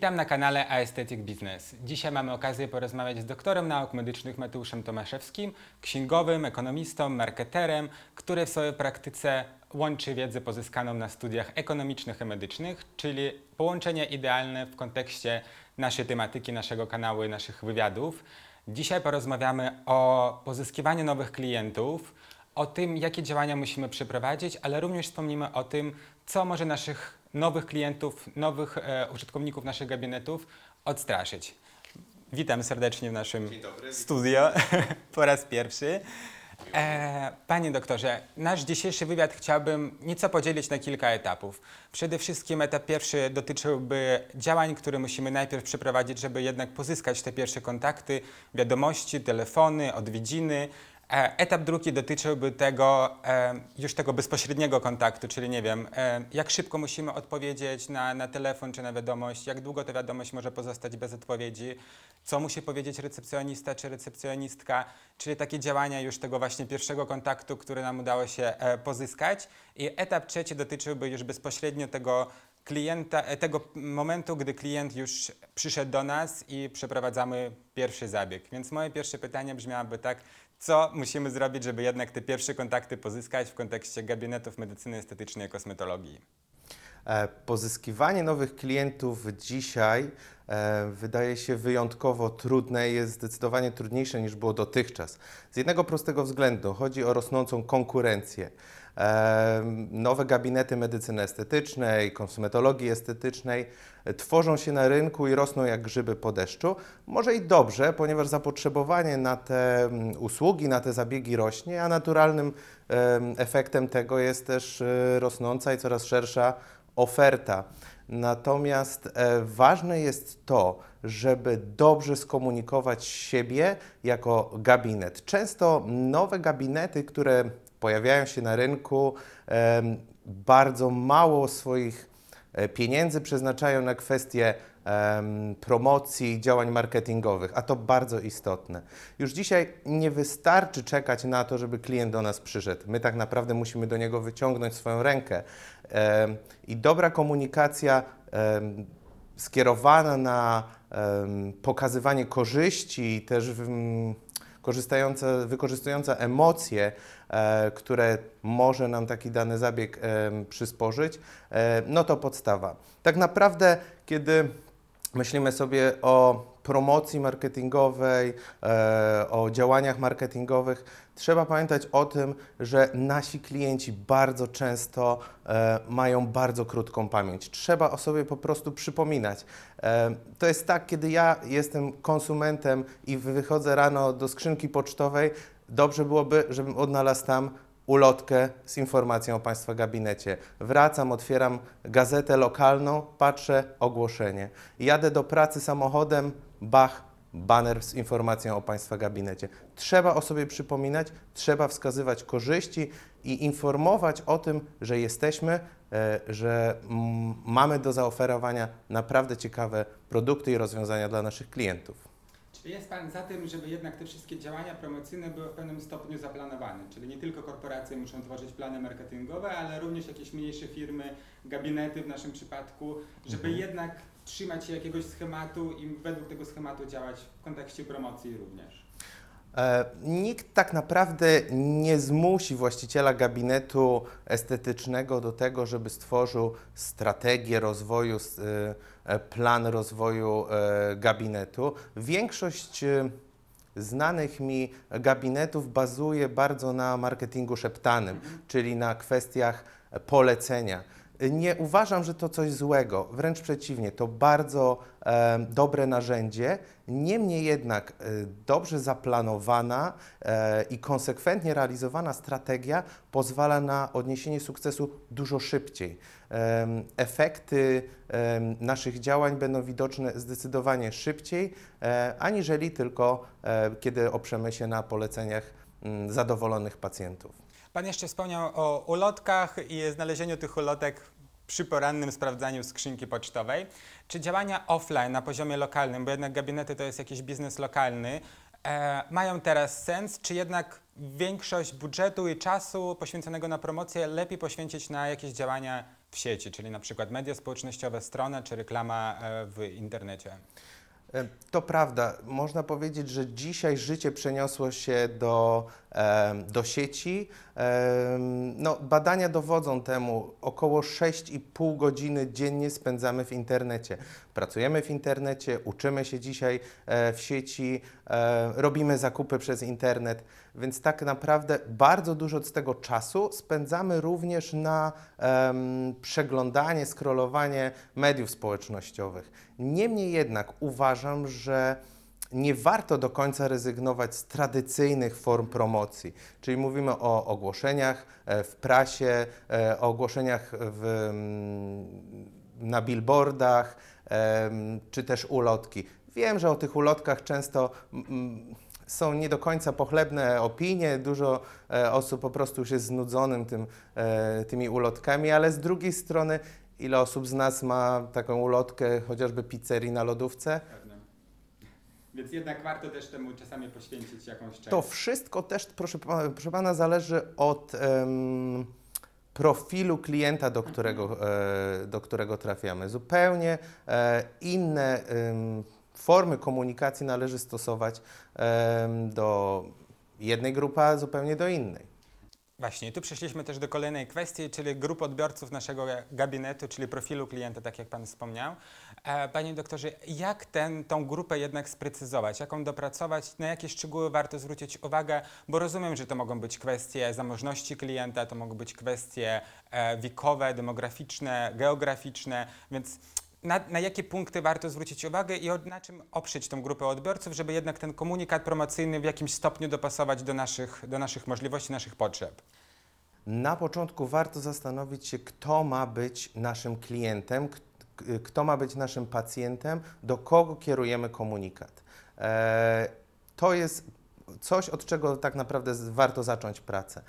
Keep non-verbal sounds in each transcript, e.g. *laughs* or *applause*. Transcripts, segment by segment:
Witam na kanale Aesthetic Business. Dzisiaj mamy okazję porozmawiać z doktorem nauk medycznych Mateuszem Tomaszewskim, księgowym, ekonomistą, marketerem, który w swojej praktyce łączy wiedzę pozyskaną na studiach ekonomicznych i medycznych, czyli połączenie idealne w kontekście naszej tematyki, naszego kanału i naszych wywiadów. Dzisiaj porozmawiamy o pozyskiwaniu nowych klientów, o tym, jakie działania musimy przeprowadzić, ale również wspomnimy o tym, co może naszych nowych klientów, nowych e, użytkowników naszych gabinetów odstraszyć. Witam serdecznie w naszym studio *laughs* po raz pierwszy. E, panie doktorze, nasz dzisiejszy wywiad chciałbym nieco podzielić na kilka etapów. Przede wszystkim etap pierwszy dotyczyłby działań, które musimy najpierw przeprowadzić, żeby jednak pozyskać te pierwsze kontakty, wiadomości, telefony, odwiedziny. E, Etap drugi dotyczyłby tego, e, już tego bezpośredniego kontaktu, czyli nie wiem, e, jak szybko musimy odpowiedzieć na, na telefon czy na wiadomość, jak długo ta wiadomość może pozostać bez odpowiedzi, co musi powiedzieć recepcjonista czy recepcjonistka, czyli takie działania już tego właśnie pierwszego kontaktu, który nam udało się pozyskać. I etap trzeci dotyczyłby już bezpośrednio tego klienta, tego momentu, gdy klient już przyszedł do nas i przeprowadzamy pierwszy zabieg. Więc moje pierwsze pytanie brzmiałoby tak, co musimy zrobić, żeby jednak te pierwsze kontakty pozyskać w kontekście gabinetów medycyny estetycznej i kosmetologii? E, Pozyskiwanie nowych klientów dzisiaj e, wydaje się wyjątkowo trudne i jest zdecydowanie trudniejsze niż było dotychczas. Z jednego prostego względu chodzi o rosnącą konkurencję. Nowe gabinety medycyny estetycznej, kosmetologii estetycznej e, tworzą się na rynku i rosną jak grzyby po deszczu. Może i dobrze, ponieważ zapotrzebowanie na te mm, usługi, na te zabiegi rośnie, a naturalnym em, efektem tego jest też e, rosnąca i coraz szersza oferta. Natomiast e, ważne jest to, żeby dobrze skomunikować siebie jako gabinet. Często nowe gabinety, które pojawiają się na rynku, bardzo mało swoich e, pieniędzy przeznaczają na kwestie promocji, działań marketingowych, a to bardzo istotne. Już dzisiaj nie wystarczy czekać na to, żeby klient do nas przyszedł. My tak naprawdę musimy do niego wyciągnąć swoją rękę. I dobra komunikacja skierowana na pokazywanie korzyści, też mm, wykorzystująca emocje, które może nam taki dany zabieg em, przysporzyć, e, no to podstawa. Tak naprawdę, kiedy myślimy sobie o promocji marketingowej, e, o działaniach marketingowych, trzeba pamiętać o tym, że nasi klienci bardzo często e, mają bardzo krótką pamięć. Trzeba o sobie po prostu przypominać. E, to jest tak, kiedy ja jestem konsumentem i wychodzę rano do skrzynki pocztowej, dobrze byłoby, żebym odnalazł tam ulotkę z informacją o Państwa gabinecie. Wracam, otwieram gazetę lokalną, patrzę, ogłoszenie. Jadę do pracy samochodem, bach, baner z informacją o Państwa gabinecie. Trzeba o sobie przypominać, trzeba wskazywać korzyści i informować o tym, że jesteśmy, e, że mm, mamy do zaoferowania naprawdę ciekawe produkty i rozwiązania dla naszych klientów. Czy jest Pan za tym, żeby jednak te wszystkie działania promocyjne były w pewnym stopniu zaplanowane? Czyli nie tylko korporacje muszą tworzyć plany marketingowe, ale również jakieś mniejsze firmy, gabinety w naszym przypadku, żeby Mhm. jednak trzymać się jakiegoś schematu i według tego schematu działać w kontekście promocji również. E, Nikt tak naprawdę nie zmusi właściciela gabinetu estetycznego do tego, żeby stworzył strategię rozwoju, s- e, plan rozwoju e, gabinetu. Większość e, znanych mi gabinetów bazuje bardzo na marketingu szeptanym, czyli na kwestiach polecenia. Nie uważam, że to coś złego, wręcz przeciwnie, to bardzo e, dobre narzędzie. Niemniej jednak e, dobrze zaplanowana e, i konsekwentnie realizowana strategia pozwala na odniesienie sukcesu dużo szybciej. Em, efekty em, naszych działań będą widoczne zdecydowanie szybciej, e, aniżeli tylko e, kiedy oprzemy się na poleceniach mm, zadowolonych pacjentów. Pan jeszcze wspomniał o ulotkach i znalezieniu tych ulotek przy porannym sprawdzaniu skrzynki pocztowej. Czy działania offline na poziomie lokalnym, bo jednak gabinety to jest jakiś biznes lokalny, e, mają teraz sens, czy jednak większość budżetu i czasu poświęconego na promocję lepiej poświęcić na jakieś działania w sieci, czyli na przykład media społecznościowe, strona czy reklama e, w internecie? E, To prawda. Można powiedzieć, że dzisiaj życie przeniosło się do, do sieci. No, badania dowodzą temu. Około 6,5 godziny dziennie spędzamy w internecie. Pracujemy w internecie, uczymy się dzisiaj e, w sieci, e, robimy zakupy przez internet, więc tak naprawdę bardzo dużo z tego czasu spędzamy również na przeglądanie, scrollowanie mediów społecznościowych. Niemniej jednak uważam, że nie warto do końca rezygnować z tradycyjnych form promocji, czyli mówimy o ogłoszeniach e, w prasie, e, o ogłoszeniach w, mm, na billboardach, em, czy też ulotki. Wiem, że o tych ulotkach często są nie do końca pochlebne opinie, dużo e, osób po prostu już jest znudzonym tym, e, tymi ulotkami, ale z drugiej strony ile osób z nas ma taką ulotkę chociażby pizzerii na lodówce? Więc jednak warto też temu czasami poświęcić jakąś część. To wszystko też, proszę, proszę Pana, zależy od em, profilu klienta, do którego, e, do którego trafiamy. Zupełnie e, inne formy komunikacji należy stosować do jednej grupy, a zupełnie do innej. Właśnie, tu przeszliśmy też do kolejnej kwestii, czyli grup odbiorców naszego gabinetu, czyli profilu klienta, tak jak Pan wspomniał. E, Panie doktorze, jak ten, tą grupę jednak sprecyzować, jak ją dopracować, na jakie szczegóły warto zwrócić uwagę, bo rozumiem, że to mogą być kwestie zamożności klienta, to mogą być kwestie e, wiekowe, demograficzne, geograficzne, więc na, na jakie punkty warto zwrócić uwagę i od, na czym oprzeć tą grupę odbiorców, żeby jednak ten komunikat promocyjny w jakimś stopniu dopasować do naszych, do naszych możliwości, naszych potrzeb? Na początku warto zastanowić się, kto ma być naszym klientem, kto ma być naszym pacjentem, do kogo kierujemy komunikat. E, to jest coś, od czego tak naprawdę warto zacząć pracę.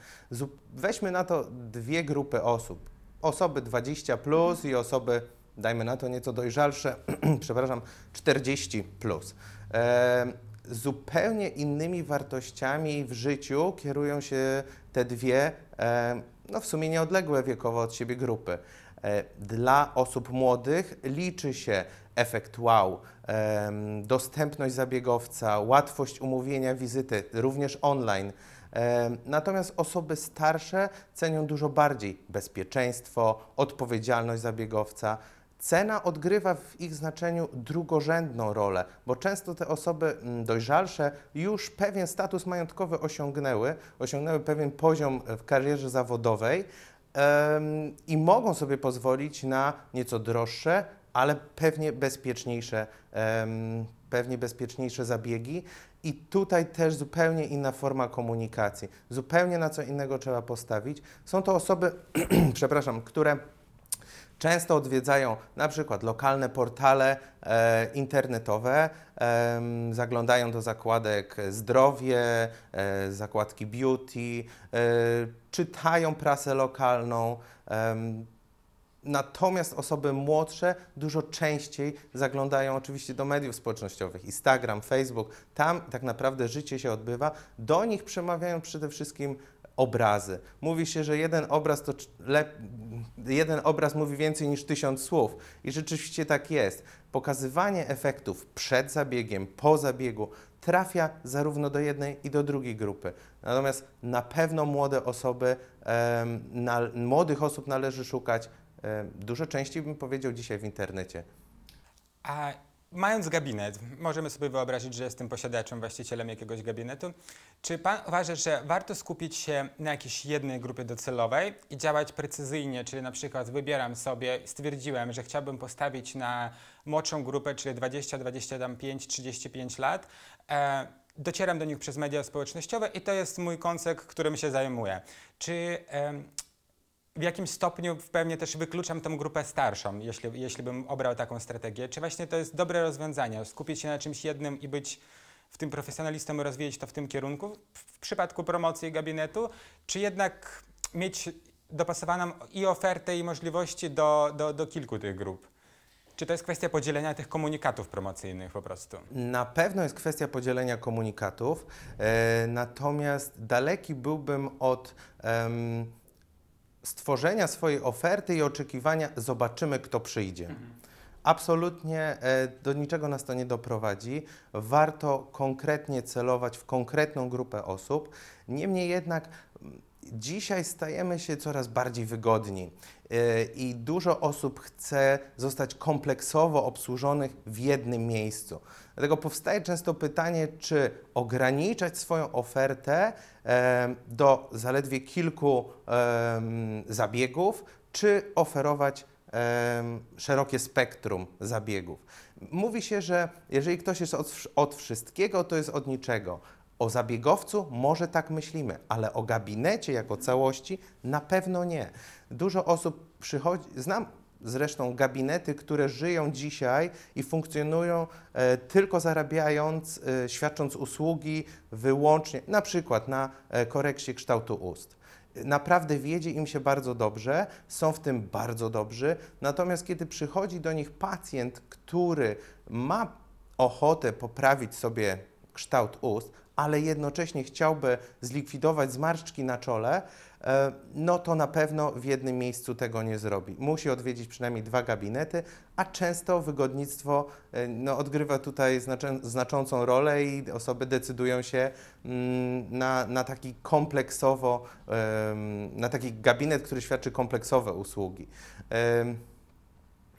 Weźmy na to dwie grupy osób. Osoby 20 plus i osoby, dajmy na to nieco dojrzalsze, *clears throat* przepraszam, 40 plus. E, zupełnie innymi wartościami w życiu kierują się te dwie, e, no w sumie nieodległe wiekowo od siebie grupy. E, Dla osób młodych liczy się efekt wow, em, dostępność zabiegowca, łatwość umówienia wizyty, również online. Em, Natomiast osoby starsze cenią dużo bardziej bezpieczeństwo, odpowiedzialność zabiegowca. Cena odgrywa w ich znaczeniu drugorzędną rolę, bo często te osoby mm, dojrzalsze już pewien status majątkowy osiągnęły, osiągnęły pewien poziom w karierze zawodowej i mogą sobie pozwolić na nieco droższe, ale pewnie bezpieczniejsze, pewnie bezpieczniejsze zabiegi. I tutaj też zupełnie inna forma komunikacji, zupełnie na co innego trzeba postawić. Są to osoby, *clears throat* przepraszam, które często odwiedzają na przykład lokalne portale e, internetowe, em, zaglądają do zakładek zdrowie, e, zakładki beauty, e, czytają prasę lokalną. em, Natomiast osoby młodsze dużo częściej zaglądają oczywiście do mediów społecznościowych, Instagram, Facebook. Tam tak naprawdę życie się odbywa. Do nich przemawiają przede wszystkim obrazy. Mówi się, że jeden obraz to jeden obraz mówi więcej niż tysiąc słów. I rzeczywiście tak jest. Pokazywanie efektów przed zabiegiem, po zabiegu trafia zarówno do jednej i do drugiej grupy. Natomiast na pewno młode osoby, na, młodych osób należy szukać dużo częściej, bym powiedział, dzisiaj w internecie. A mając gabinet, możemy sobie wyobrazić, że jestem posiadaczem, właścicielem jakiegoś gabinetu. Czy pan uważa, że warto skupić się na jakiejś jednej grupie docelowej i działać precyzyjnie, czyli na przykład wybieram sobie, stwierdziłem, że chciałbym postawić na młodszą grupę, czyli 20, 25, 35 lat. E, docieram do nich przez media społecznościowe i to jest mój koncept, którym się zajmuję. Czy w jakim stopniu pewnie też wykluczam tą grupę starszą, jeśli, jeśli bym obrał taką strategię? Czy właśnie to jest dobre rozwiązanie, skupić się na czymś jednym i być w tym profesjonalistą rozwijać to w tym kierunku w, przypadku promocji gabinetu, czy jednak mieć dopasowaną i ofertę, i możliwości do, do, do kilku tych grup? czy to jest kwestia podzielenia tych komunikatów promocyjnych po prostu? Na pewno jest kwestia podzielenia komunikatów, e, natomiast daleki byłbym od stworzenia swojej oferty i oczekiwania, zobaczymy, kto przyjdzie. Absolutnie e, do niczego nas to nie doprowadzi. Warto konkretnie celować w konkretną grupę osób. Niemniej jednak dzisiaj stajemy się coraz bardziej wygodni i dużo osób chce zostać kompleksowo obsłużonych w jednym miejscu. Dlatego powstaje często pytanie, czy ograniczać swoją ofertę em, do zaledwie kilku em, zabiegów, czy oferować szerokie spektrum zabiegów. Mówi się, że jeżeli ktoś jest od wszystkiego, to jest od niczego. O zabiegowcu może tak myślimy, ale o gabinecie jako całości na pewno nie. Dużo osób przychodzi, znam zresztą gabinety, które żyją dzisiaj i funkcjonują e, tylko zarabiając, e, świadcząc usługi wyłącznie, na przykład na e, korekcie kształtu ust. Naprawdę wiedzie im się bardzo dobrze, są w tym bardzo dobrzy, natomiast kiedy przychodzi do nich pacjent, który ma ochotę poprawić sobie kształt ust, ale jednocześnie chciałby zlikwidować zmarszczki na czole, no to na pewno w jednym miejscu tego nie zrobi. Musi odwiedzić przynajmniej dwa gabinety, a często wygodnictwo e, no, odgrywa tutaj znaczącą rolę i osoby decydują się mm, na, na taki kompleksowo, na taki gabinet, który świadczy kompleksowe usługi.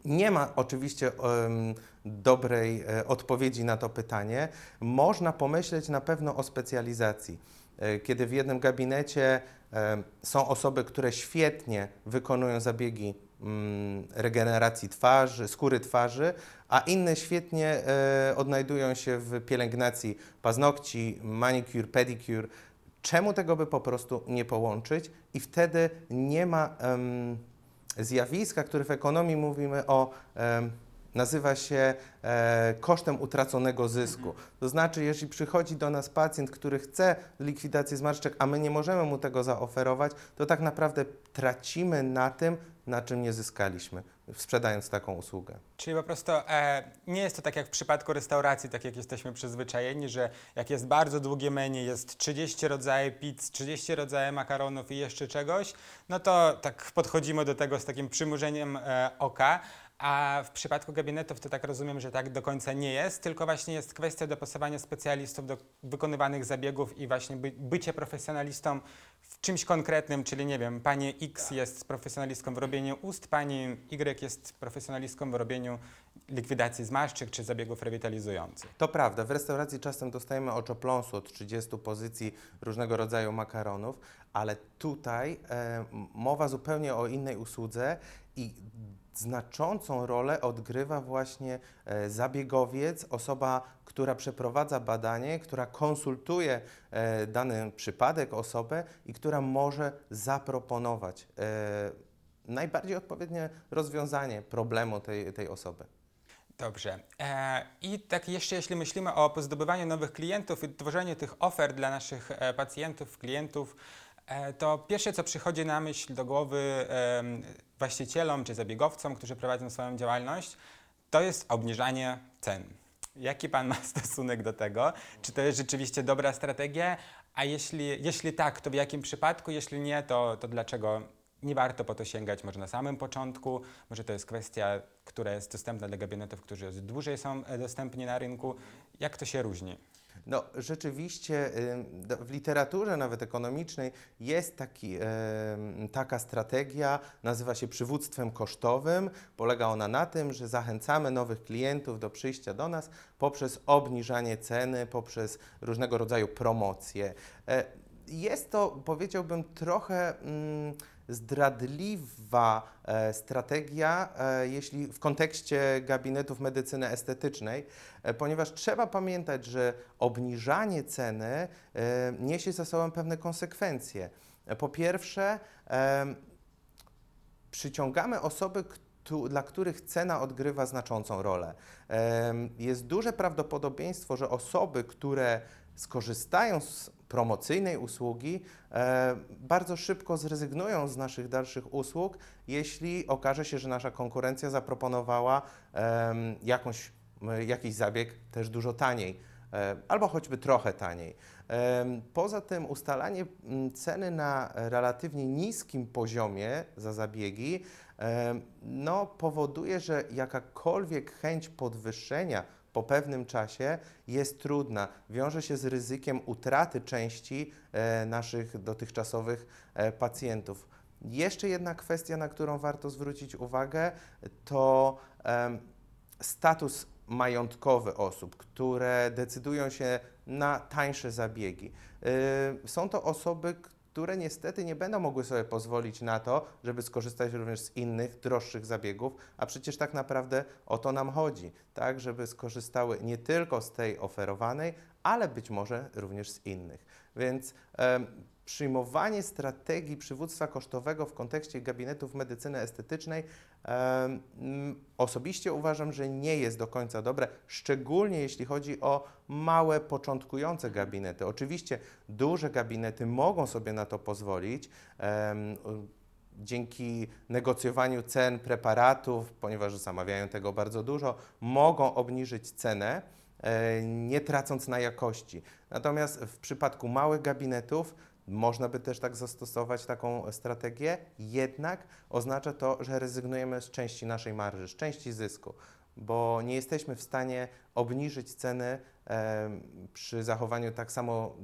Nie ma oczywiście em, dobrej e, odpowiedzi na to pytanie. Można pomyśleć na pewno o specjalizacji. E, Kiedy w jednym gabinecie są osoby, które świetnie wykonują zabiegi mm, regeneracji twarzy, skóry twarzy, a inne świetnie e, odnajdują się w pielęgnacji paznokci, manicure, pedicure. Czemu tego by po prostu nie połączyć? I wtedy nie ma zjawiska, które w ekonomii mówimy o, nazywa się e, kosztem utraconego zysku. To znaczy, jeśli przychodzi do nas pacjent, który chce likwidacji zmarszczek, a my nie możemy mu tego zaoferować, to tak naprawdę tracimy na tym, na czym nie zyskaliśmy, sprzedając taką usługę. Czyli po prostu e, nie jest to tak jak w przypadku restauracji, tak jak jesteśmy przyzwyczajeni, że jak jest bardzo długie menu, jest 30 rodzajów pizz, 30 rodzajów makaronów i jeszcze czegoś, no to tak podchodzimy do tego z takim przymurzeniem e, oka. A w przypadku gabinetów to tak rozumiem, że tak do końca nie jest, tylko właśnie jest kwestia dopasowania specjalistów do wykonywanych zabiegów i właśnie by, bycie profesjonalistą w czymś konkretnym, czyli nie wiem, pani X jest profesjonalistką w robieniu ust, pani Y jest profesjonalistką w robieniu likwidacji zmarszczek czy zabiegów rewitalizujących. To prawda, w restauracji czasem dostajemy oczopląsu od 30 pozycji różnego rodzaju makaronów, ale tutaj e, mowa zupełnie o innej usłudze i znaczącą rolę odgrywa właśnie e, zabiegowiec, osoba, która przeprowadza badanie, która konsultuje e, dany przypadek, osobę i która może zaproponować e, najbardziej odpowiednie rozwiązanie problemu tej, tej osoby. Dobrze. I tak jeszcze jeśli myślimy o pozdobywaniu nowych klientów i tworzeniu tych ofert dla naszych pacjentów, klientów, to pierwsze co przychodzi na myśl do głowy właścicielom czy zabiegowcom, którzy prowadzą swoją działalność, to jest obniżanie cen. Jaki Pan ma *laughs* stosunek do tego? Czy to jest rzeczywiście dobra strategia? A jeśli, jeśli tak, to w jakim przypadku? Jeśli nie, to, to dlaczego nie warto po to sięgać może na samym początku? Może to jest kwestia, która jest dostępna dla gabinetów, którzy dłużej są e, dostępni na rynku? Jak to się różni? No, rzeczywiście w literaturze nawet ekonomicznej jest taki, taka strategia, nazywa się przywództwem kosztowym. Polega ona na tym, że zachęcamy nowych klientów do przyjścia do nas poprzez obniżanie ceny, poprzez różnego rodzaju promocje. E, Jest to, powiedziałbym, trochę mm, zdradliwa e, strategia, e, jeśli w kontekście gabinetów medycyny estetycznej, e, ponieważ trzeba pamiętać, że obniżanie ceny niesie za sobą pewne konsekwencje. Po pierwsze, przyciągamy osoby, któ- dla których cena odgrywa znaczącą rolę. Jest duże prawdopodobieństwo, że osoby, które skorzystają z promocyjnej usługi, e, bardzo szybko zrezygnują z naszych dalszych usług, jeśli okaże się, że nasza konkurencja zaproponowała jakąś, m, jakiś zabieg też dużo taniej e, albo choćby trochę taniej. Poza tym ustalanie m, ceny na relatywnie niskim poziomie za zabiegi no, powoduje, że jakakolwiek chęć podwyższenia po pewnym czasie jest trudna. Wiąże się z ryzykiem utraty części e, naszych dotychczasowych e, pacjentów. Jeszcze jedna kwestia, na którą warto zwrócić uwagę, to status majątkowy osób, które decydują się na tańsze zabiegi. Y, Są to osoby, które niestety nie będą mogły sobie pozwolić na to, żeby skorzystać również z innych, droższych zabiegów, a przecież tak naprawdę o to nam chodzi, tak, żeby skorzystały nie tylko z tej oferowanej, ale być może również z innych. Więc przyjmowanie strategii przywództwa kosztowego w kontekście gabinetów medycyny estetycznej mm, osobiście uważam, że nie jest do końca dobre, szczególnie jeśli chodzi o małe, początkujące gabinety. Oczywiście duże gabinety mogą sobie na to pozwolić. em, Dzięki negocjowaniu cen preparatów, ponieważ zamawiają tego bardzo dużo, mogą obniżyć cenę, e, nie tracąc na jakości. Natomiast w przypadku małych gabinetów można by też tak zastosować taką strategię, jednak oznacza to, że rezygnujemy z części naszej marży, z części zysku, bo nie jesteśmy w stanie obniżyć ceny e, przy zachowaniu tak samo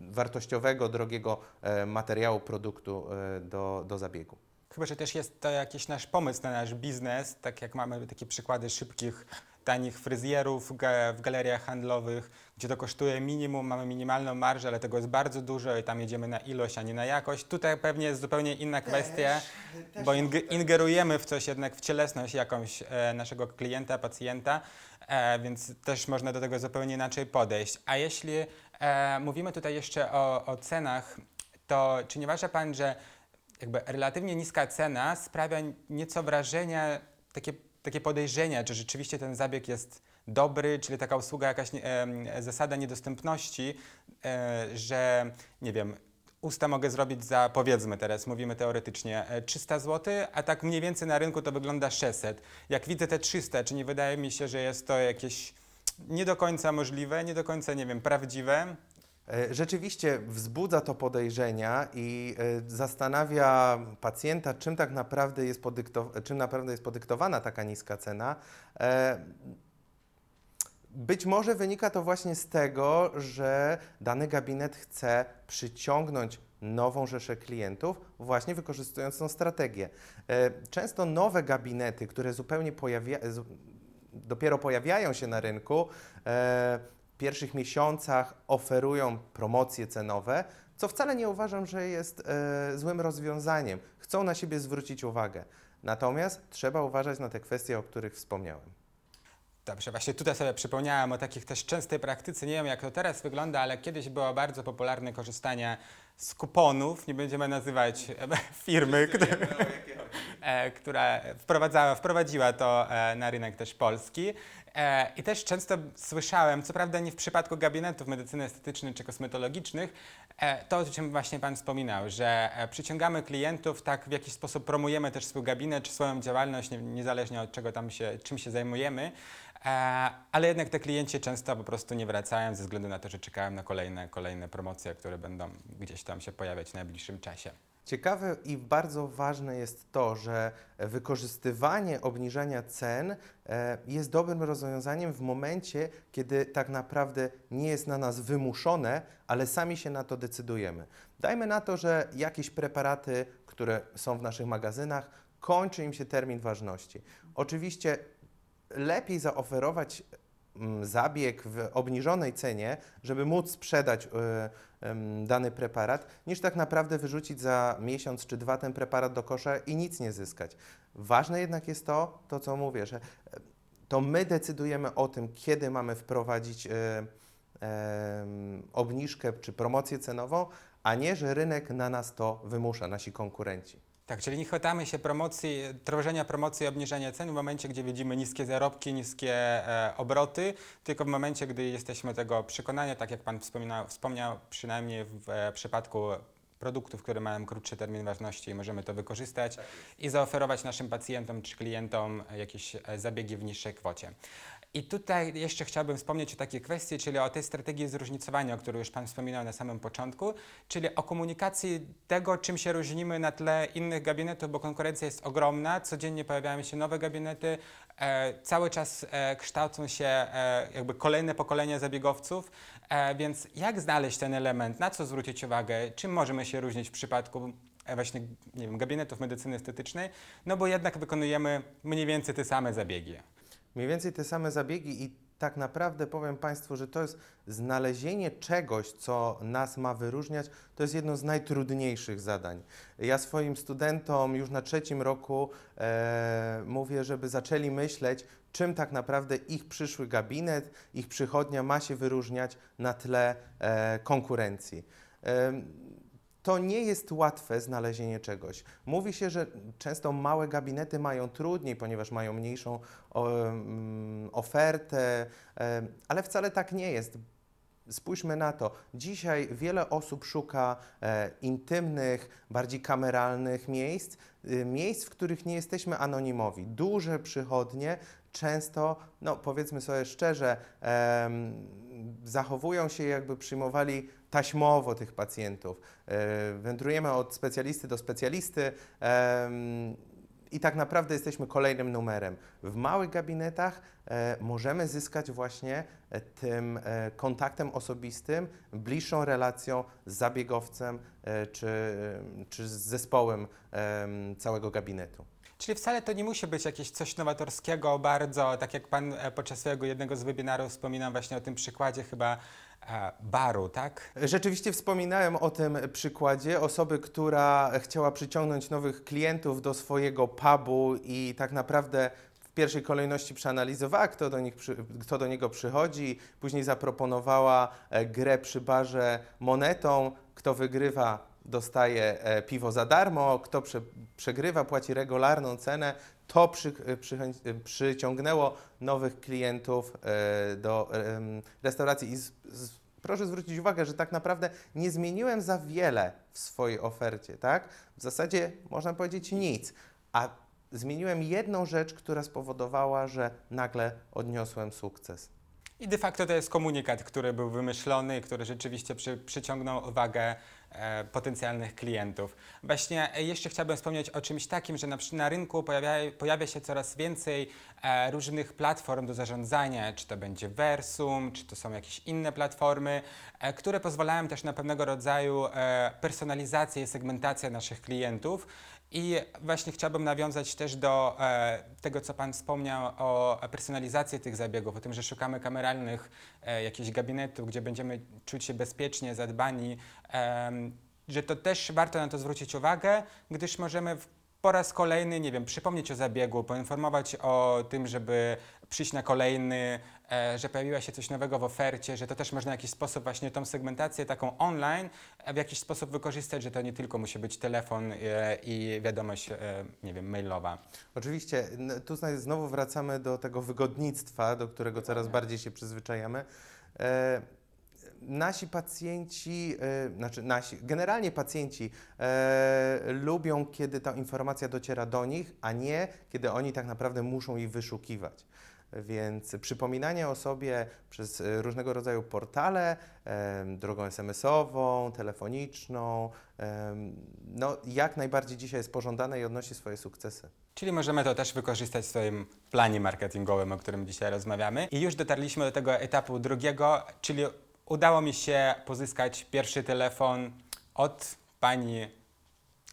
wartościowego, drogiego e, materiału, produktu e, do, do zabiegu. Chyba, że też jest to jakiś nasz pomysł na nasz biznes, tak jak mamy takie przykłady szybkich, tanich fryzjerów w ga- w galeriach handlowych, gdzie to kosztuje minimum, mamy minimalną marżę, ale tego jest bardzo dużo i tam jedziemy na ilość, a nie na jakość. Tutaj pewnie jest zupełnie inna kwestia, bo ing- ingerujemy w coś jednak, w cielesność jakąś e, naszego klienta, pacjenta, e, więc też można do tego zupełnie inaczej podejść. A jeśli e, mówimy tutaj jeszcze o, o cenach, to czy nie uważa Pan, że jakby relatywnie niska cena sprawia nieco wrażenia, takie, takie podejrzenia, czy rzeczywiście ten zabieg jest dobry, czyli taka usługa, jakaś em, zasada niedostępności, e, że nie wiem, usta mogę zrobić za, powiedzmy teraz, mówimy teoretycznie, e, 300 zł, a tak mniej więcej na rynku to wygląda 600. Jak widzę te 300, czy nie wydaje mi się, że jest to jakieś nie do końca możliwe, nie do końca, nie wiem, prawdziwe? E, Rzeczywiście wzbudza to podejrzenia i e, zastanawia pacjenta, czym tak naprawdę jest, podykto- czym naprawdę jest podyktowana taka niska cena. E, Być może wynika to właśnie z tego, że dany gabinet chce przyciągnąć nową rzeszę klientów, właśnie wykorzystując tą strategię. Często nowe gabinety, które zupełnie pojawia, dopiero pojawiają się na rynku, pierwszych miesiącach oferują promocje cenowe, co wcale nie uważam, że jest e, złym rozwiązaniem. Chcą na siebie zwrócić uwagę. Natomiast trzeba uważać na te kwestie, o których wspomniałem. Dobrze, właśnie tutaj sobie przypomniałem o takich też częstej praktyce. Nie wiem, jak to teraz wygląda, ale kiedyś było bardzo popularne korzystanie z kuponów. Nie będziemy nazywać e, *laughs* firmy, która, e, która wprowadzała, wprowadziła to e, na rynek też polski. E, I też często słyszałem, co prawda nie w przypadku gabinetów medycyny estetycznej czy kosmetologicznych, e, to o czym właśnie Pan wspominał, że e, przyciągamy klientów, tak w jakiś sposób promujemy też swój gabinet czy swoją działalność, nie, niezależnie od czego tam się, czym się zajmujemy, ale jednak te klienci często po prostu nie wracają ze względu na to, że czekają na kolejne, kolejne promocje, które będą gdzieś tam się pojawiać w najbliższym czasie. Ciekawe i bardzo ważne jest to, że wykorzystywanie obniżania cen e, jest dobrym rozwiązaniem w momencie, kiedy tak naprawdę nie jest na nas wymuszone, ale sami się na to decydujemy. Dajmy na to, że jakieś preparaty, które są w naszych magazynach, kończy im się termin ważności. Oczywiście lepiej zaoferować mm, zabieg w obniżonej cenie, żeby móc sprzedać em, dany preparat, niż tak naprawdę wyrzucić za miesiąc czy dwa ten preparat do kosza i nic nie zyskać. Ważne jednak jest to, to co mówię, że to my decydujemy o tym, kiedy mamy wprowadzić e, obniżkę czy promocję cenową, a nie, że rynek na nas to wymusza, nasi konkurenci. Tak, czyli nie chwytamy się promocji, tworzenia promocji i obniżania cen w momencie, gdzie widzimy niskie zarobki, niskie e, obroty, tylko w momencie, gdy jesteśmy tego przekonani, tak jak Pan wspominał, wspomniał, przynajmniej w e, przypadku produktów, które mają krótszy termin ważności i możemy to wykorzystać i zaoferować naszym pacjentom czy klientom jakieś e, zabiegi w niższej kwocie. I tutaj jeszcze chciałbym wspomnieć o takiej kwestii, czyli o tej strategii zróżnicowania, o której już Pan wspominał na samym początku, czyli o komunikacji tego, czym się różnimy na tle innych gabinetów, bo konkurencja jest ogromna, codziennie pojawiają się nowe gabinety, e, cały czas e, kształcą się e, jakby kolejne pokolenia zabiegowców, e, więc jak znaleźć ten element, na co zwrócić uwagę, czym możemy się różnić w przypadku e, właśnie, nie wiem, gabinetów medycyny estetycznej, no bo jednak wykonujemy mniej więcej te same zabiegi. Mniej więcej te same zabiegi i tak naprawdę powiem Państwu, że to jest znalezienie czegoś, co nas ma wyróżniać, to jest jedno z najtrudniejszych zadań. Ja swoim studentom już na trzecim roku e, mówię, żeby zaczęli myśleć, czym tak naprawdę ich przyszły gabinet, ich przychodnia ma się wyróżniać na tle e, konkurencji. Em, to nie jest łatwe znalezienie czegoś. Mówi się, że często małe gabinety mają trudniej, ponieważ mają mniejszą ofertę, ale wcale tak nie jest. Spójrzmy na to. Dzisiaj wiele osób szuka e, intymnych, bardziej kameralnych miejsc, y, miejsc, w których nie jesteśmy anonimowi. Duże przychodnie często, no powiedzmy sobie szczerze, em, zachowują się jakby przyjmowali taśmowo tych pacjentów. E, wędrujemy od specjalisty do specjalisty. em, i tak naprawdę jesteśmy kolejnym numerem. W małych gabinetach e, możemy zyskać właśnie e, tym e, kontaktem osobistym, bliższą relacją z zabiegowcem e, czy, czy z zespołem em, całego gabinetu. Czyli wcale to nie musi być jakieś coś nowatorskiego, bardzo, tak jak Pan e, podczas swojego jednego z webinarów wspominał właśnie o tym przykładzie chyba e, baru, tak? Rzeczywiście wspominałem o tym przykładzie osoby, która chciała przyciągnąć nowych klientów do swojego pubu i tak naprawdę w pierwszej kolejności przeanalizowała, kto do, nich kto do niego przychodzi, później zaproponowała e, grę przy barze monetą, kto wygrywa dostaje e, piwo za darmo, kto prze, przegrywa płaci regularną cenę. To przy, e, przychę- e, przyciągnęło nowych klientów e, do restauracji i z, z, proszę zwrócić uwagę, że tak naprawdę nie zmieniłem za wiele w swojej ofercie, tak? W zasadzie można powiedzieć nic, a zmieniłem jedną rzecz, która spowodowała, że nagle odniosłem sukces. I de facto to jest komunikat, który był wymyślony, który rzeczywiście przy, przyciągnął uwagę potencjalnych klientów. Właśnie e, jeszcze chciałbym wspomnieć o czymś takim, że na, na rynku pojawia, pojawia się coraz więcej e, różnych platform do zarządzania, czy to będzie Versum, czy to są jakieś inne platformy, e, które pozwalają też na pewnego rodzaju e, personalizację i segmentację naszych klientów. I właśnie chciałbym nawiązać też do e, tego, co Pan wspomniał o personalizacji tych zabiegów, o tym, że szukamy kameralnych e, jakichś gabinetów, gdzie będziemy czuć się bezpiecznie, zadbani, em, że to też warto na to zwrócić uwagę, gdyż możemy w, po raz kolejny, nie wiem, przypomnieć o zabiegu, poinformować o tym, żeby przyjść na kolejny, e, że pojawiła się coś nowego w ofercie, że to też można w jakiś sposób właśnie tą segmentację taką online e, w jakiś sposób wykorzystać, że to nie tylko musi być telefon e, i wiadomość, nie wiem, mailowa. Oczywiście, tu znowu wracamy do tego wygodnictwa, do którego coraz bardziej się przyzwyczajamy. E, nasi pacjenci, e, znaczy nasi, generalnie pacjenci e, lubią, kiedy ta informacja dociera do nich, a nie kiedy oni tak naprawdę muszą jej wyszukiwać. Więc przypominanie o sobie przez e, różnego rodzaju portale, em, drogą SMS-ową, telefoniczną, em, no jak najbardziej dzisiaj jest pożądane i odnosi swoje sukcesy. Czyli możemy to też wykorzystać w swoim planie marketingowym, o którym dzisiaj rozmawiamy. I już dotarliśmy do tego etapu drugiego, czyli udało mi się pozyskać pierwszy telefon od pani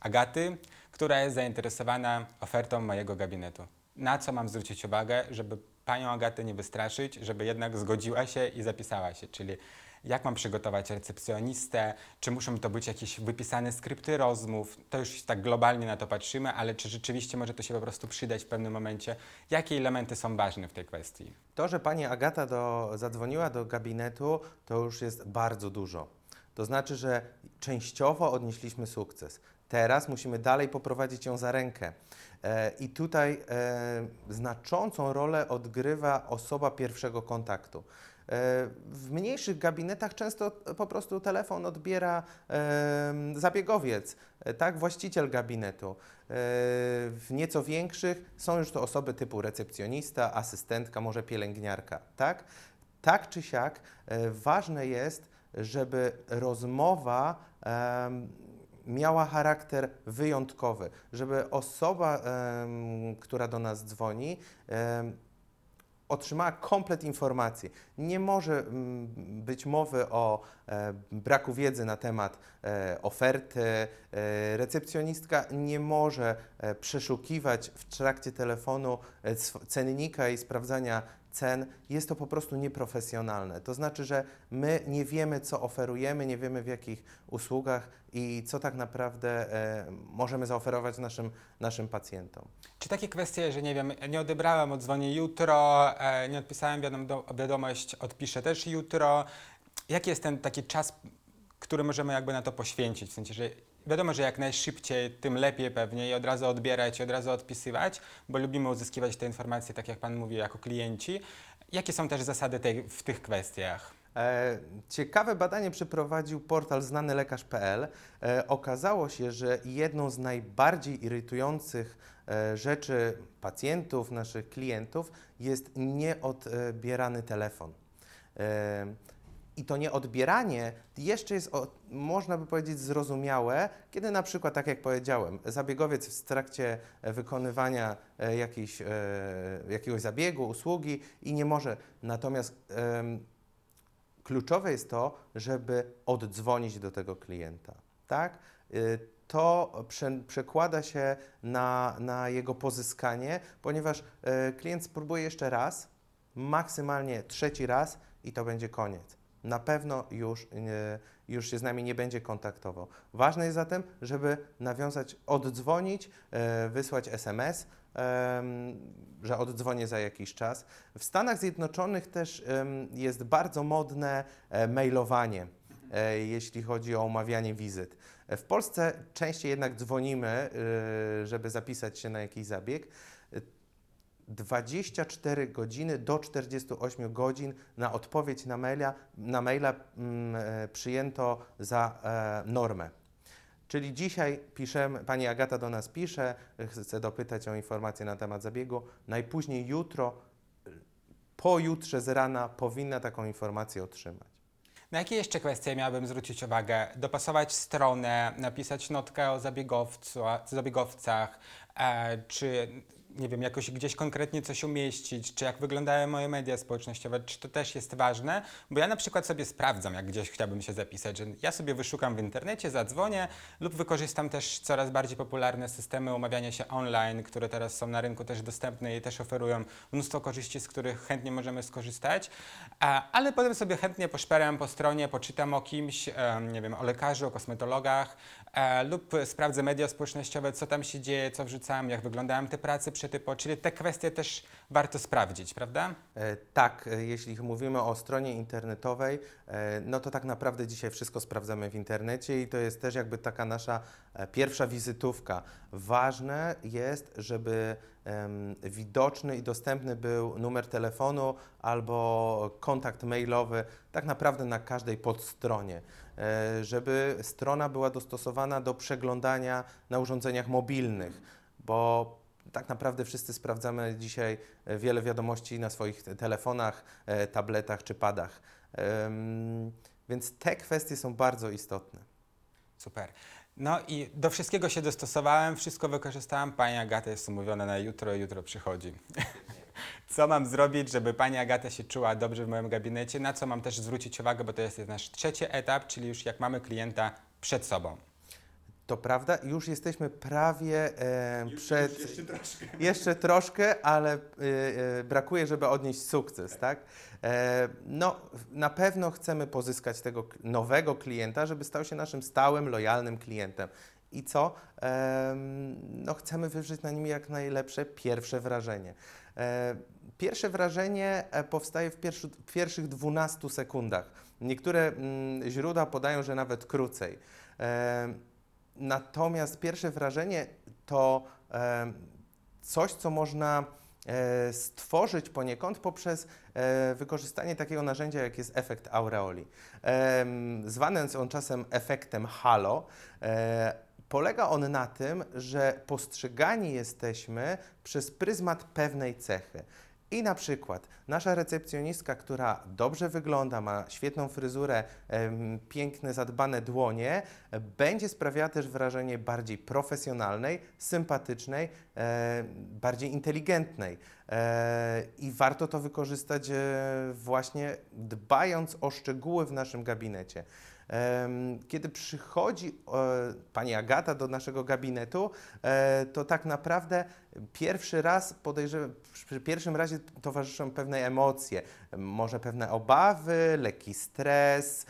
Agaty, która jest zainteresowana ofertą mojego gabinetu. Na co mam zwrócić uwagę, żeby panią Agatę nie wystraszyć, żeby jednak zgodziła się i zapisała się, czyli jak mam przygotować recepcjonistę, czy muszą to być jakieś wypisane skrypty rozmów, to już tak globalnie na to patrzymy, ale czy rzeczywiście może to się po prostu przydać w pewnym momencie, jakie elementy są ważne w tej kwestii. To, że pani Agata do, zadzwoniła do gabinetu, to już jest bardzo dużo. To znaczy, że częściowo odnieśliśmy sukces. Teraz musimy dalej poprowadzić ją za rękę. E, I tutaj e, znaczącą rolę odgrywa osoba pierwszego kontaktu. E, W mniejszych gabinetach często po prostu telefon odbiera zabiegowiec, tak, właściciel gabinetu. W nieco większych są już to osoby typu recepcjonista, asystentka, może pielęgniarka, tak? Tak czy siak, ważne jest, żeby rozmowa miała charakter wyjątkowy, żeby osoba, która do nas dzwoni, otrzymała komplet informacji. Nie może być mowy o e, braku wiedzy na temat e, oferty. E, recepcjonistka nie może przeszukiwać w trakcie telefonu cennika i sprawdzania cen. Jest to po prostu nieprofesjonalne. To znaczy, że my nie wiemy, co oferujemy, nie wiemy w jakich usługach i co tak naprawdę e, możemy zaoferować naszym, naszym pacjentom. Czy takie kwestie, że nie wiem, nie odebrałem, odzwonię jutro, e, nie odpisałem wiadom, do, wiadomość, odpiszę też jutro. Jaki jest ten taki czas, który możemy jakby na to poświęcić? W sensie, że wiadomo, że jak najszybciej, tym lepiej pewnie i od razu odbierać i od razu odpisywać, bo lubimy uzyskiwać te informacje, tak jak Pan mówi, jako klienci. Jakie są też zasady tej, w tych kwestiach? E, Ciekawe badanie przeprowadził portal znanylekarz.pl. E, Okazało się, że jedną z najbardziej irytujących e, rzeczy pacjentów, naszych klientów jest nieodbierany telefon. E, I to nieodbieranie jeszcze jest, można by powiedzieć, zrozumiałe, kiedy na przykład, tak jak powiedziałem, zabiegowiec w trakcie e, wykonywania e, jakiejś, e, jakiegoś zabiegu, usługi i nie może. Natomiast kluczowe jest to, żeby oddzwonić do tego klienta. Tak? To prze, przekłada się na, na jego pozyskanie, ponieważ klient spróbuje jeszcze raz, maksymalnie trzeci raz i to będzie koniec. Na pewno już, już się z nami nie będzie kontaktował. Ważne jest zatem, żeby nawiązać, oddzwonić, e, wysłać SMS, że oddzwonię za jakiś czas. W Stanach Zjednoczonych też jest bardzo modne e, mailowanie, e, jeśli chodzi o umawianie wizyt. W Polsce częściej jednak dzwonimy, żeby zapisać się na jakiś zabieg. E, 24 godziny do 48 godzin na odpowiedź na maila, na maila mm, e, przyjęto za e, normę. Czyli dzisiaj piszemy, pani Agata do nas pisze, chce dopytać o informacje na temat zabiegu. Najpóźniej jutro, pojutrze z rana powinna taką informację otrzymać. Na jakie jeszcze kwestie miałabym zwrócić uwagę? Dopasować stronę, napisać notkę o zabiegowcu, zabiegowcach, e, czy nie wiem, jakoś gdzieś konkretnie coś umieścić, czy jak wyglądają moje media społecznościowe, czy to też jest ważne? Bo ja na przykład sobie sprawdzam, jak gdzieś chciałbym się zapisać, że ja sobie wyszukam w internecie, zadzwonię lub wykorzystam też coraz bardziej popularne systemy umawiania się online, które teraz są na rynku też dostępne i też oferują mnóstwo korzyści, z których chętnie możemy skorzystać, ale potem sobie chętnie poszperam po stronie, poczytam o kimś, nie wiem, o lekarzu, o kosmetologach e, lub sprawdzę media społecznościowe, co tam się dzieje, co wrzucam, jak wyglądają te prace czyli te kwestie też warto sprawdzić, prawda? E, Tak, e, jeśli mówimy o stronie internetowej, e, no to tak naprawdę dzisiaj wszystko sprawdzamy w internecie i to jest też jakby taka nasza pierwsza wizytówka. Ważne jest, żeby widoczny i dostępny był numer telefonu albo kontakt mailowy tak naprawdę na każdej podstronie, żeby strona była dostosowana do przeglądania na urządzeniach mobilnych, bo tak naprawdę wszyscy sprawdzamy dzisiaj e, wiele wiadomości na swoich te- telefonach, e, tabletach czy padach. Więc te kwestie są bardzo istotne. Super. No i do wszystkiego się dostosowałem, wszystko wykorzystałem. Pani Agata jest umówiona na jutro, jutro przychodzi. *laughs* Co mam zrobić, żeby pani Agata się czuła dobrze w moim gabinecie? Na co mam też zwrócić uwagę, bo to jest nasz trzeci etap, czyli już jak mamy klienta przed sobą. To prawda, już jesteśmy prawie e, przed. Jeszcze troszkę, *laughs* ale y, y, brakuje, żeby odnieść sukces, tak? E, no, na pewno chcemy pozyskać tego k- nowego klienta, żeby stał się naszym stałym, lojalnym klientem. I co? Em, no, chcemy wywrzeć na nim jak najlepsze pierwsze wrażenie. E, Pierwsze wrażenie e, powstaje w, pierwszy, w pierwszych 12 sekundach. Niektóre mm, źródła podają, że nawet krócej. E, Natomiast pierwsze wrażenie to coś, co można e, stworzyć poniekąd poprzez e, wykorzystanie takiego narzędzia, jak jest efekt aureoli. Zwany jest on czasem efektem halo. E, Polega on na tym, że postrzegani jesteśmy przez pryzmat pewnej cechy. I na przykład nasza recepcjonistka, która dobrze wygląda, ma świetną fryzurę, piękne, zadbane dłonie, będzie sprawiała też wrażenie bardziej profesjonalnej, sympatycznej, e, bardziej inteligentnej. E, I warto to wykorzystać e, właśnie dbając o szczegóły w naszym gabinecie. Kiedy przychodzi e, pani Agata do naszego gabinetu, e, to tak naprawdę pierwszy raz podejrzewam, przy pierwszym razie towarzyszą pewne emocje, może pewne obawy, lekki stres.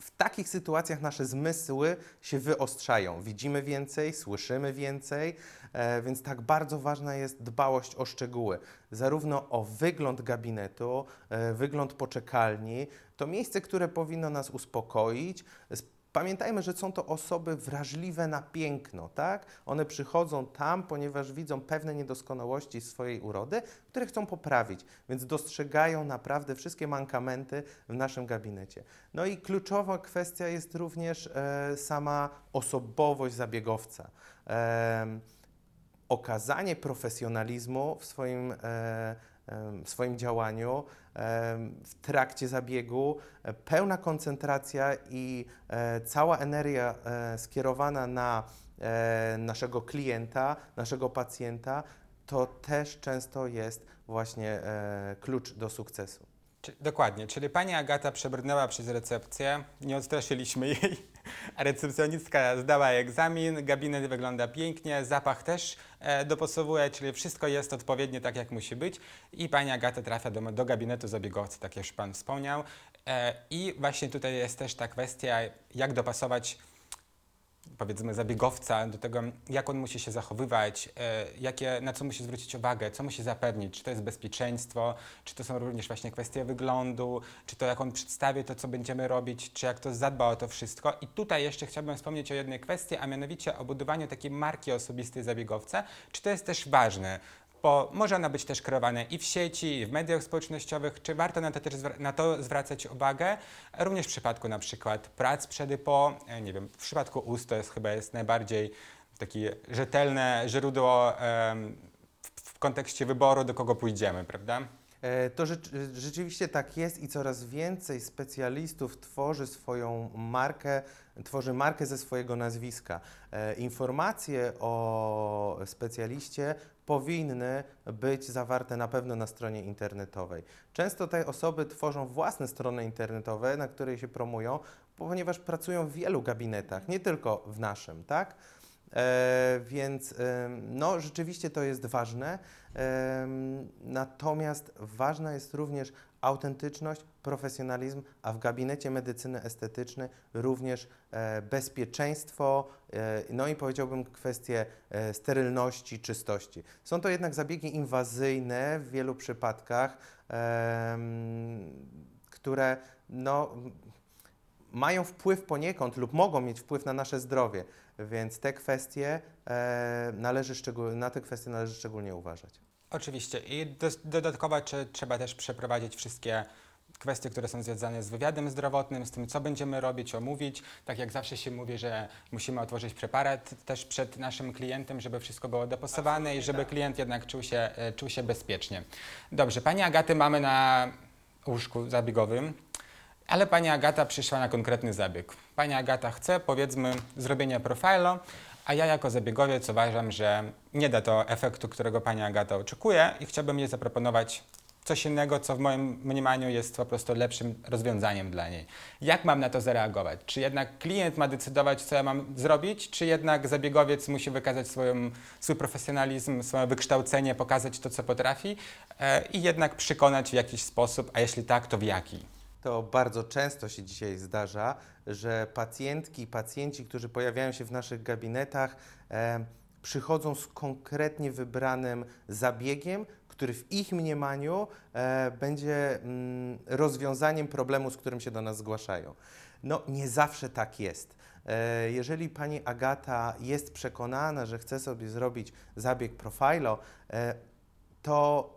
w takich sytuacjach nasze zmysły się wyostrzają. Widzimy więcej, słyszymy więcej, e, więc tak bardzo ważna jest dbałość o szczegóły. Zarówno o wygląd gabinetu, wygląd poczekalni. To miejsce, które powinno nas uspokoić. Pamiętajmy, że są to osoby wrażliwe na piękno, tak? One przychodzą tam, ponieważ widzą pewne niedoskonałości swojej urody, które chcą poprawić, więc dostrzegają naprawdę wszystkie mankamenty w naszym gabinecie. No i kluczowa kwestia jest również e, sama osobowość zabiegowca. Em, okazanie profesjonalizmu w swoim, e, em, w swoim działaniu, w trakcie zabiegu, e, pełna koncentracja i e, cała energia e, skierowana na naszego klienta, naszego pacjenta, to też często jest właśnie klucz do sukcesu. Dokładnie, czyli pani Agata przebrnęła przez recepcję, nie odstraszyliśmy jej, a *laughs* recepcjonistka zdała egzamin, gabinet wygląda pięknie, zapach też e, dopasowuje, czyli wszystko jest odpowiednie tak, jak musi być i pani Agata trafia do, do gabinetu zabiegowcy, tak jak już pan wspomniał. E, I właśnie tutaj jest też ta kwestia, jak dopasować powiedzmy zabiegowca do tego, jak on musi się zachowywać, e, jakie, na co musi zwrócić uwagę, co musi zapewnić, czy to jest bezpieczeństwo, czy to są również właśnie kwestie wyglądu, czy to jak on przedstawi to, co będziemy robić, czy jak to zadba o to wszystko. I tutaj jeszcze chciałbym wspomnieć o jednej kwestii, a mianowicie o budowaniu takiej marki osobistej zabiegowca. Czy to jest też ważne? Bo może ona być też kreowana i w sieci, i w mediach społecznościowych. Czy warto na to też na to zwracać uwagę? Również w przypadku na przykład prac przed i po, e, nie wiem, w przypadku ust to jest chyba jest najbardziej takie rzetelne źródło em, w, w kontekście wyboru, do kogo pójdziemy, prawda? E, To rzecz, rzeczywiście tak jest i coraz więcej specjalistów tworzy swoją markę, tworzy markę ze swojego nazwiska. E, Informacje o specjaliście powinny być zawarte na pewno na stronie internetowej. Często te osoby tworzą własne strony internetowe, na której się promują, ponieważ pracują w wielu gabinetach, nie tylko w naszym, tak? E, więc no, rzeczywiście to jest ważne. Natomiast ważna jest również autentyczność, profesjonalizm, a w gabinecie medycyny estetycznej również e, bezpieczeństwo, e, no i powiedziałbym kwestie sterylności, czystości. Są to jednak zabiegi inwazyjne w wielu przypadkach, które no, mają wpływ poniekąd lub mogą mieć wpływ na nasze zdrowie, więc te kwestie e, należy szczegól- na te kwestie należy szczególnie uważać. Oczywiście. I dos- dodatkowo czy, trzeba też przeprowadzić wszystkie kwestie, które są związane z wywiadem zdrowotnym, z tym, co będziemy robić, omówić. Tak jak zawsze się mówi, że musimy otworzyć preparat też przed naszym klientem, żeby wszystko było dopasowane i żeby klient jednak czuł się, e, czuł się bezpiecznie. Dobrze, Pani Agaty mamy na łóżku zabiegowym. Ale pani Agata przyszła na konkretny zabieg. Pani Agata chce, powiedzmy, zrobienia profilu, a ja jako zabiegowiec uważam, że nie da to efektu, którego pani Agata oczekuje i chciałbym jej zaproponować coś innego, co w moim mniemaniu jest po prostu lepszym rozwiązaniem dla niej. Jak mam na to zareagować? Czy jednak klient ma decydować, co ja mam zrobić, czy jednak zabiegowiec musi wykazać swoją, swój profesjonalizm, swoje wykształcenie, pokazać to, co potrafi e, i jednak przekonać w jakiś sposób, a jeśli tak, to w jaki? To bardzo często się dzisiaj zdarza, że pacjentki i pacjenci, którzy pojawiają się w naszych gabinetach, e, przychodzą z konkretnie wybranym zabiegiem, który w ich mniemaniu e, będzie mm, rozwiązaniem problemu, z którym się do nas zgłaszają. No, nie zawsze tak jest. E, Jeżeli pani Agata jest przekonana, że chce sobie zrobić zabieg profilo, e, to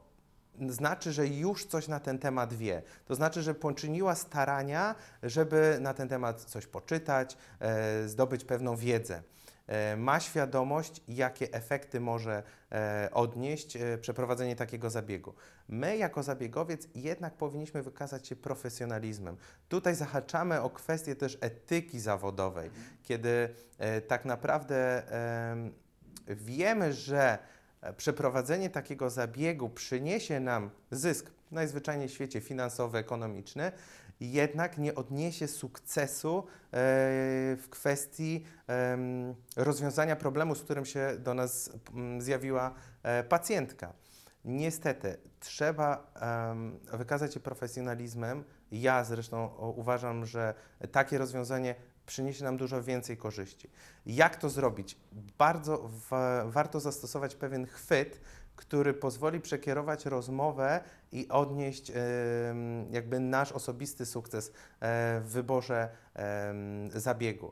znaczy, że już coś na ten temat wie. To znaczy, że poczyniła starania, żeby na ten temat coś poczytać, e, zdobyć pewną wiedzę. E, ma świadomość, jakie efekty może e, odnieść e, przeprowadzenie takiego zabiegu. My, jako zabiegowiec, jednak powinniśmy wykazać się profesjonalizmem. Tutaj zahaczamy o kwestię też etyki zawodowej, kiedy e, tak naprawdę em, wiemy, że e, przeprowadzenie takiego zabiegu przyniesie nam zysk, najzwyczajniej w świecie finansowy, ekonomiczny, jednak nie odniesie sukcesu e, w kwestii rozwiązania problemu, z którym się do nas zjawiła e, pacjentka. Niestety, trzeba wykazać się profesjonalizmem. Ja zresztą uważam, że takie rozwiązanie przyniesie nam dużo więcej korzyści. Jak to zrobić? Bardzo wa- warto zastosować pewien chwyt, który pozwoli przekierować rozmowę i odnieść jakby nasz osobisty sukces e, w wyborze zabiegu.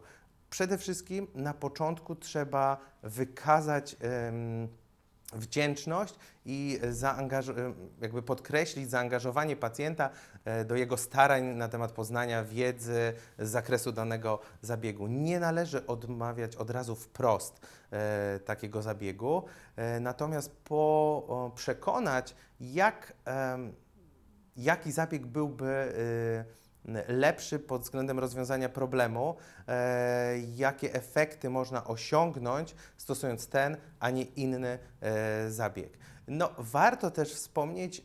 Przede wszystkim na początku trzeba wykazać wdzięczność i jakby podkreślić zaangażowanie pacjenta e, do jego starań na temat poznania wiedzy z zakresu danego zabiegu. Nie należy odmawiać od razu wprost e, takiego zabiegu, e, natomiast po o, przekonać, jak, em, jaki zabieg byłby y, lepszy pod względem rozwiązania problemu, e, jakie efekty można osiągnąć stosując ten, a nie inny e, zabieg. No, warto też wspomnieć e,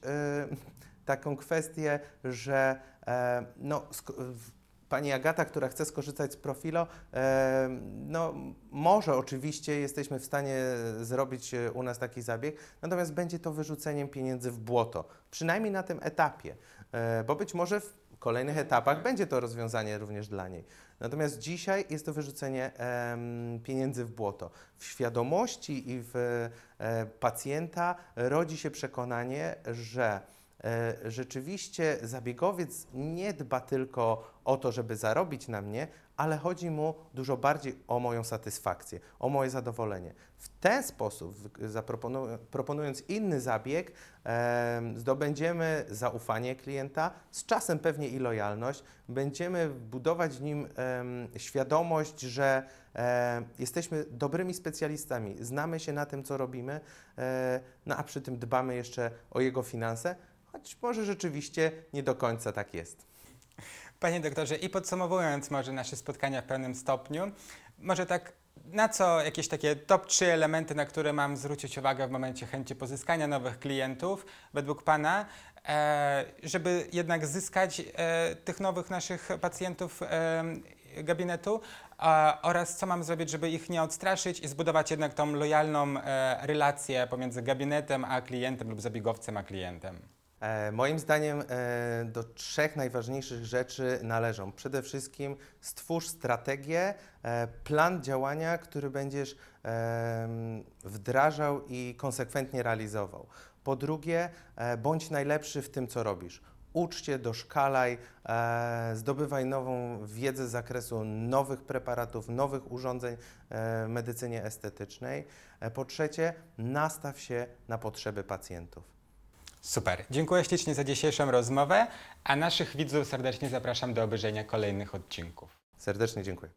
taką kwestię, że e, no, Pani Agata, która chce skorzystać z profilo, e, no może oczywiście jesteśmy w stanie zrobić e, u nas taki zabieg, natomiast będzie to wyrzuceniem pieniędzy w błoto, przynajmniej na tym etapie, e, bo być może w kolejnych etapach będzie to rozwiązanie również dla niej. Natomiast dzisiaj jest to wyrzucenie pieniędzy w błoto. W świadomości i w e, pacjenta rodzi się przekonanie, że e, rzeczywiście zabiegowiec nie dba tylko o to, żeby zarobić na mnie, ale chodzi mu dużo bardziej o moją satysfakcję, o moje zadowolenie. W ten sposób, proponując inny zabieg, em, zdobędziemy zaufanie klienta, z czasem pewnie i lojalność. Będziemy budować w nim świadomość, że jesteśmy dobrymi specjalistami, znamy się na tym, co robimy, e, no a przy tym dbamy jeszcze o jego finanse, choć może rzeczywiście nie do końca tak jest. Panie doktorze, i podsumowując może nasze spotkania w pewnym stopniu, może tak na co jakieś takie top 3 elementy, na które mam zwrócić uwagę w momencie chęci pozyskania nowych klientów według Pana, e, żeby jednak zyskać e, tych nowych naszych pacjentów e, gabinetu oraz co mam zrobić, żeby ich nie odstraszyć i zbudować jednak tą lojalną relację pomiędzy gabinetem a klientem lub zabiegowcem a klientem. E, Moim zdaniem e, do trzech najważniejszych rzeczy należą. Przede wszystkim stwórz strategię, e, plan działania, który będziesz wdrażał i konsekwentnie realizował. Po drugie, bądź najlepszy w tym, co robisz. Ucz się, doszkalaj, zdobywaj nową wiedzę z zakresu nowych preparatów, nowych urządzeń w medycynie estetycznej. Po trzecie, nastaw się na potrzeby pacjentów. Super. Dziękuję ślicznie za dzisiejszą rozmowę, a naszych widzów serdecznie zapraszam do obejrzenia kolejnych odcinków. Serdecznie dziękuję.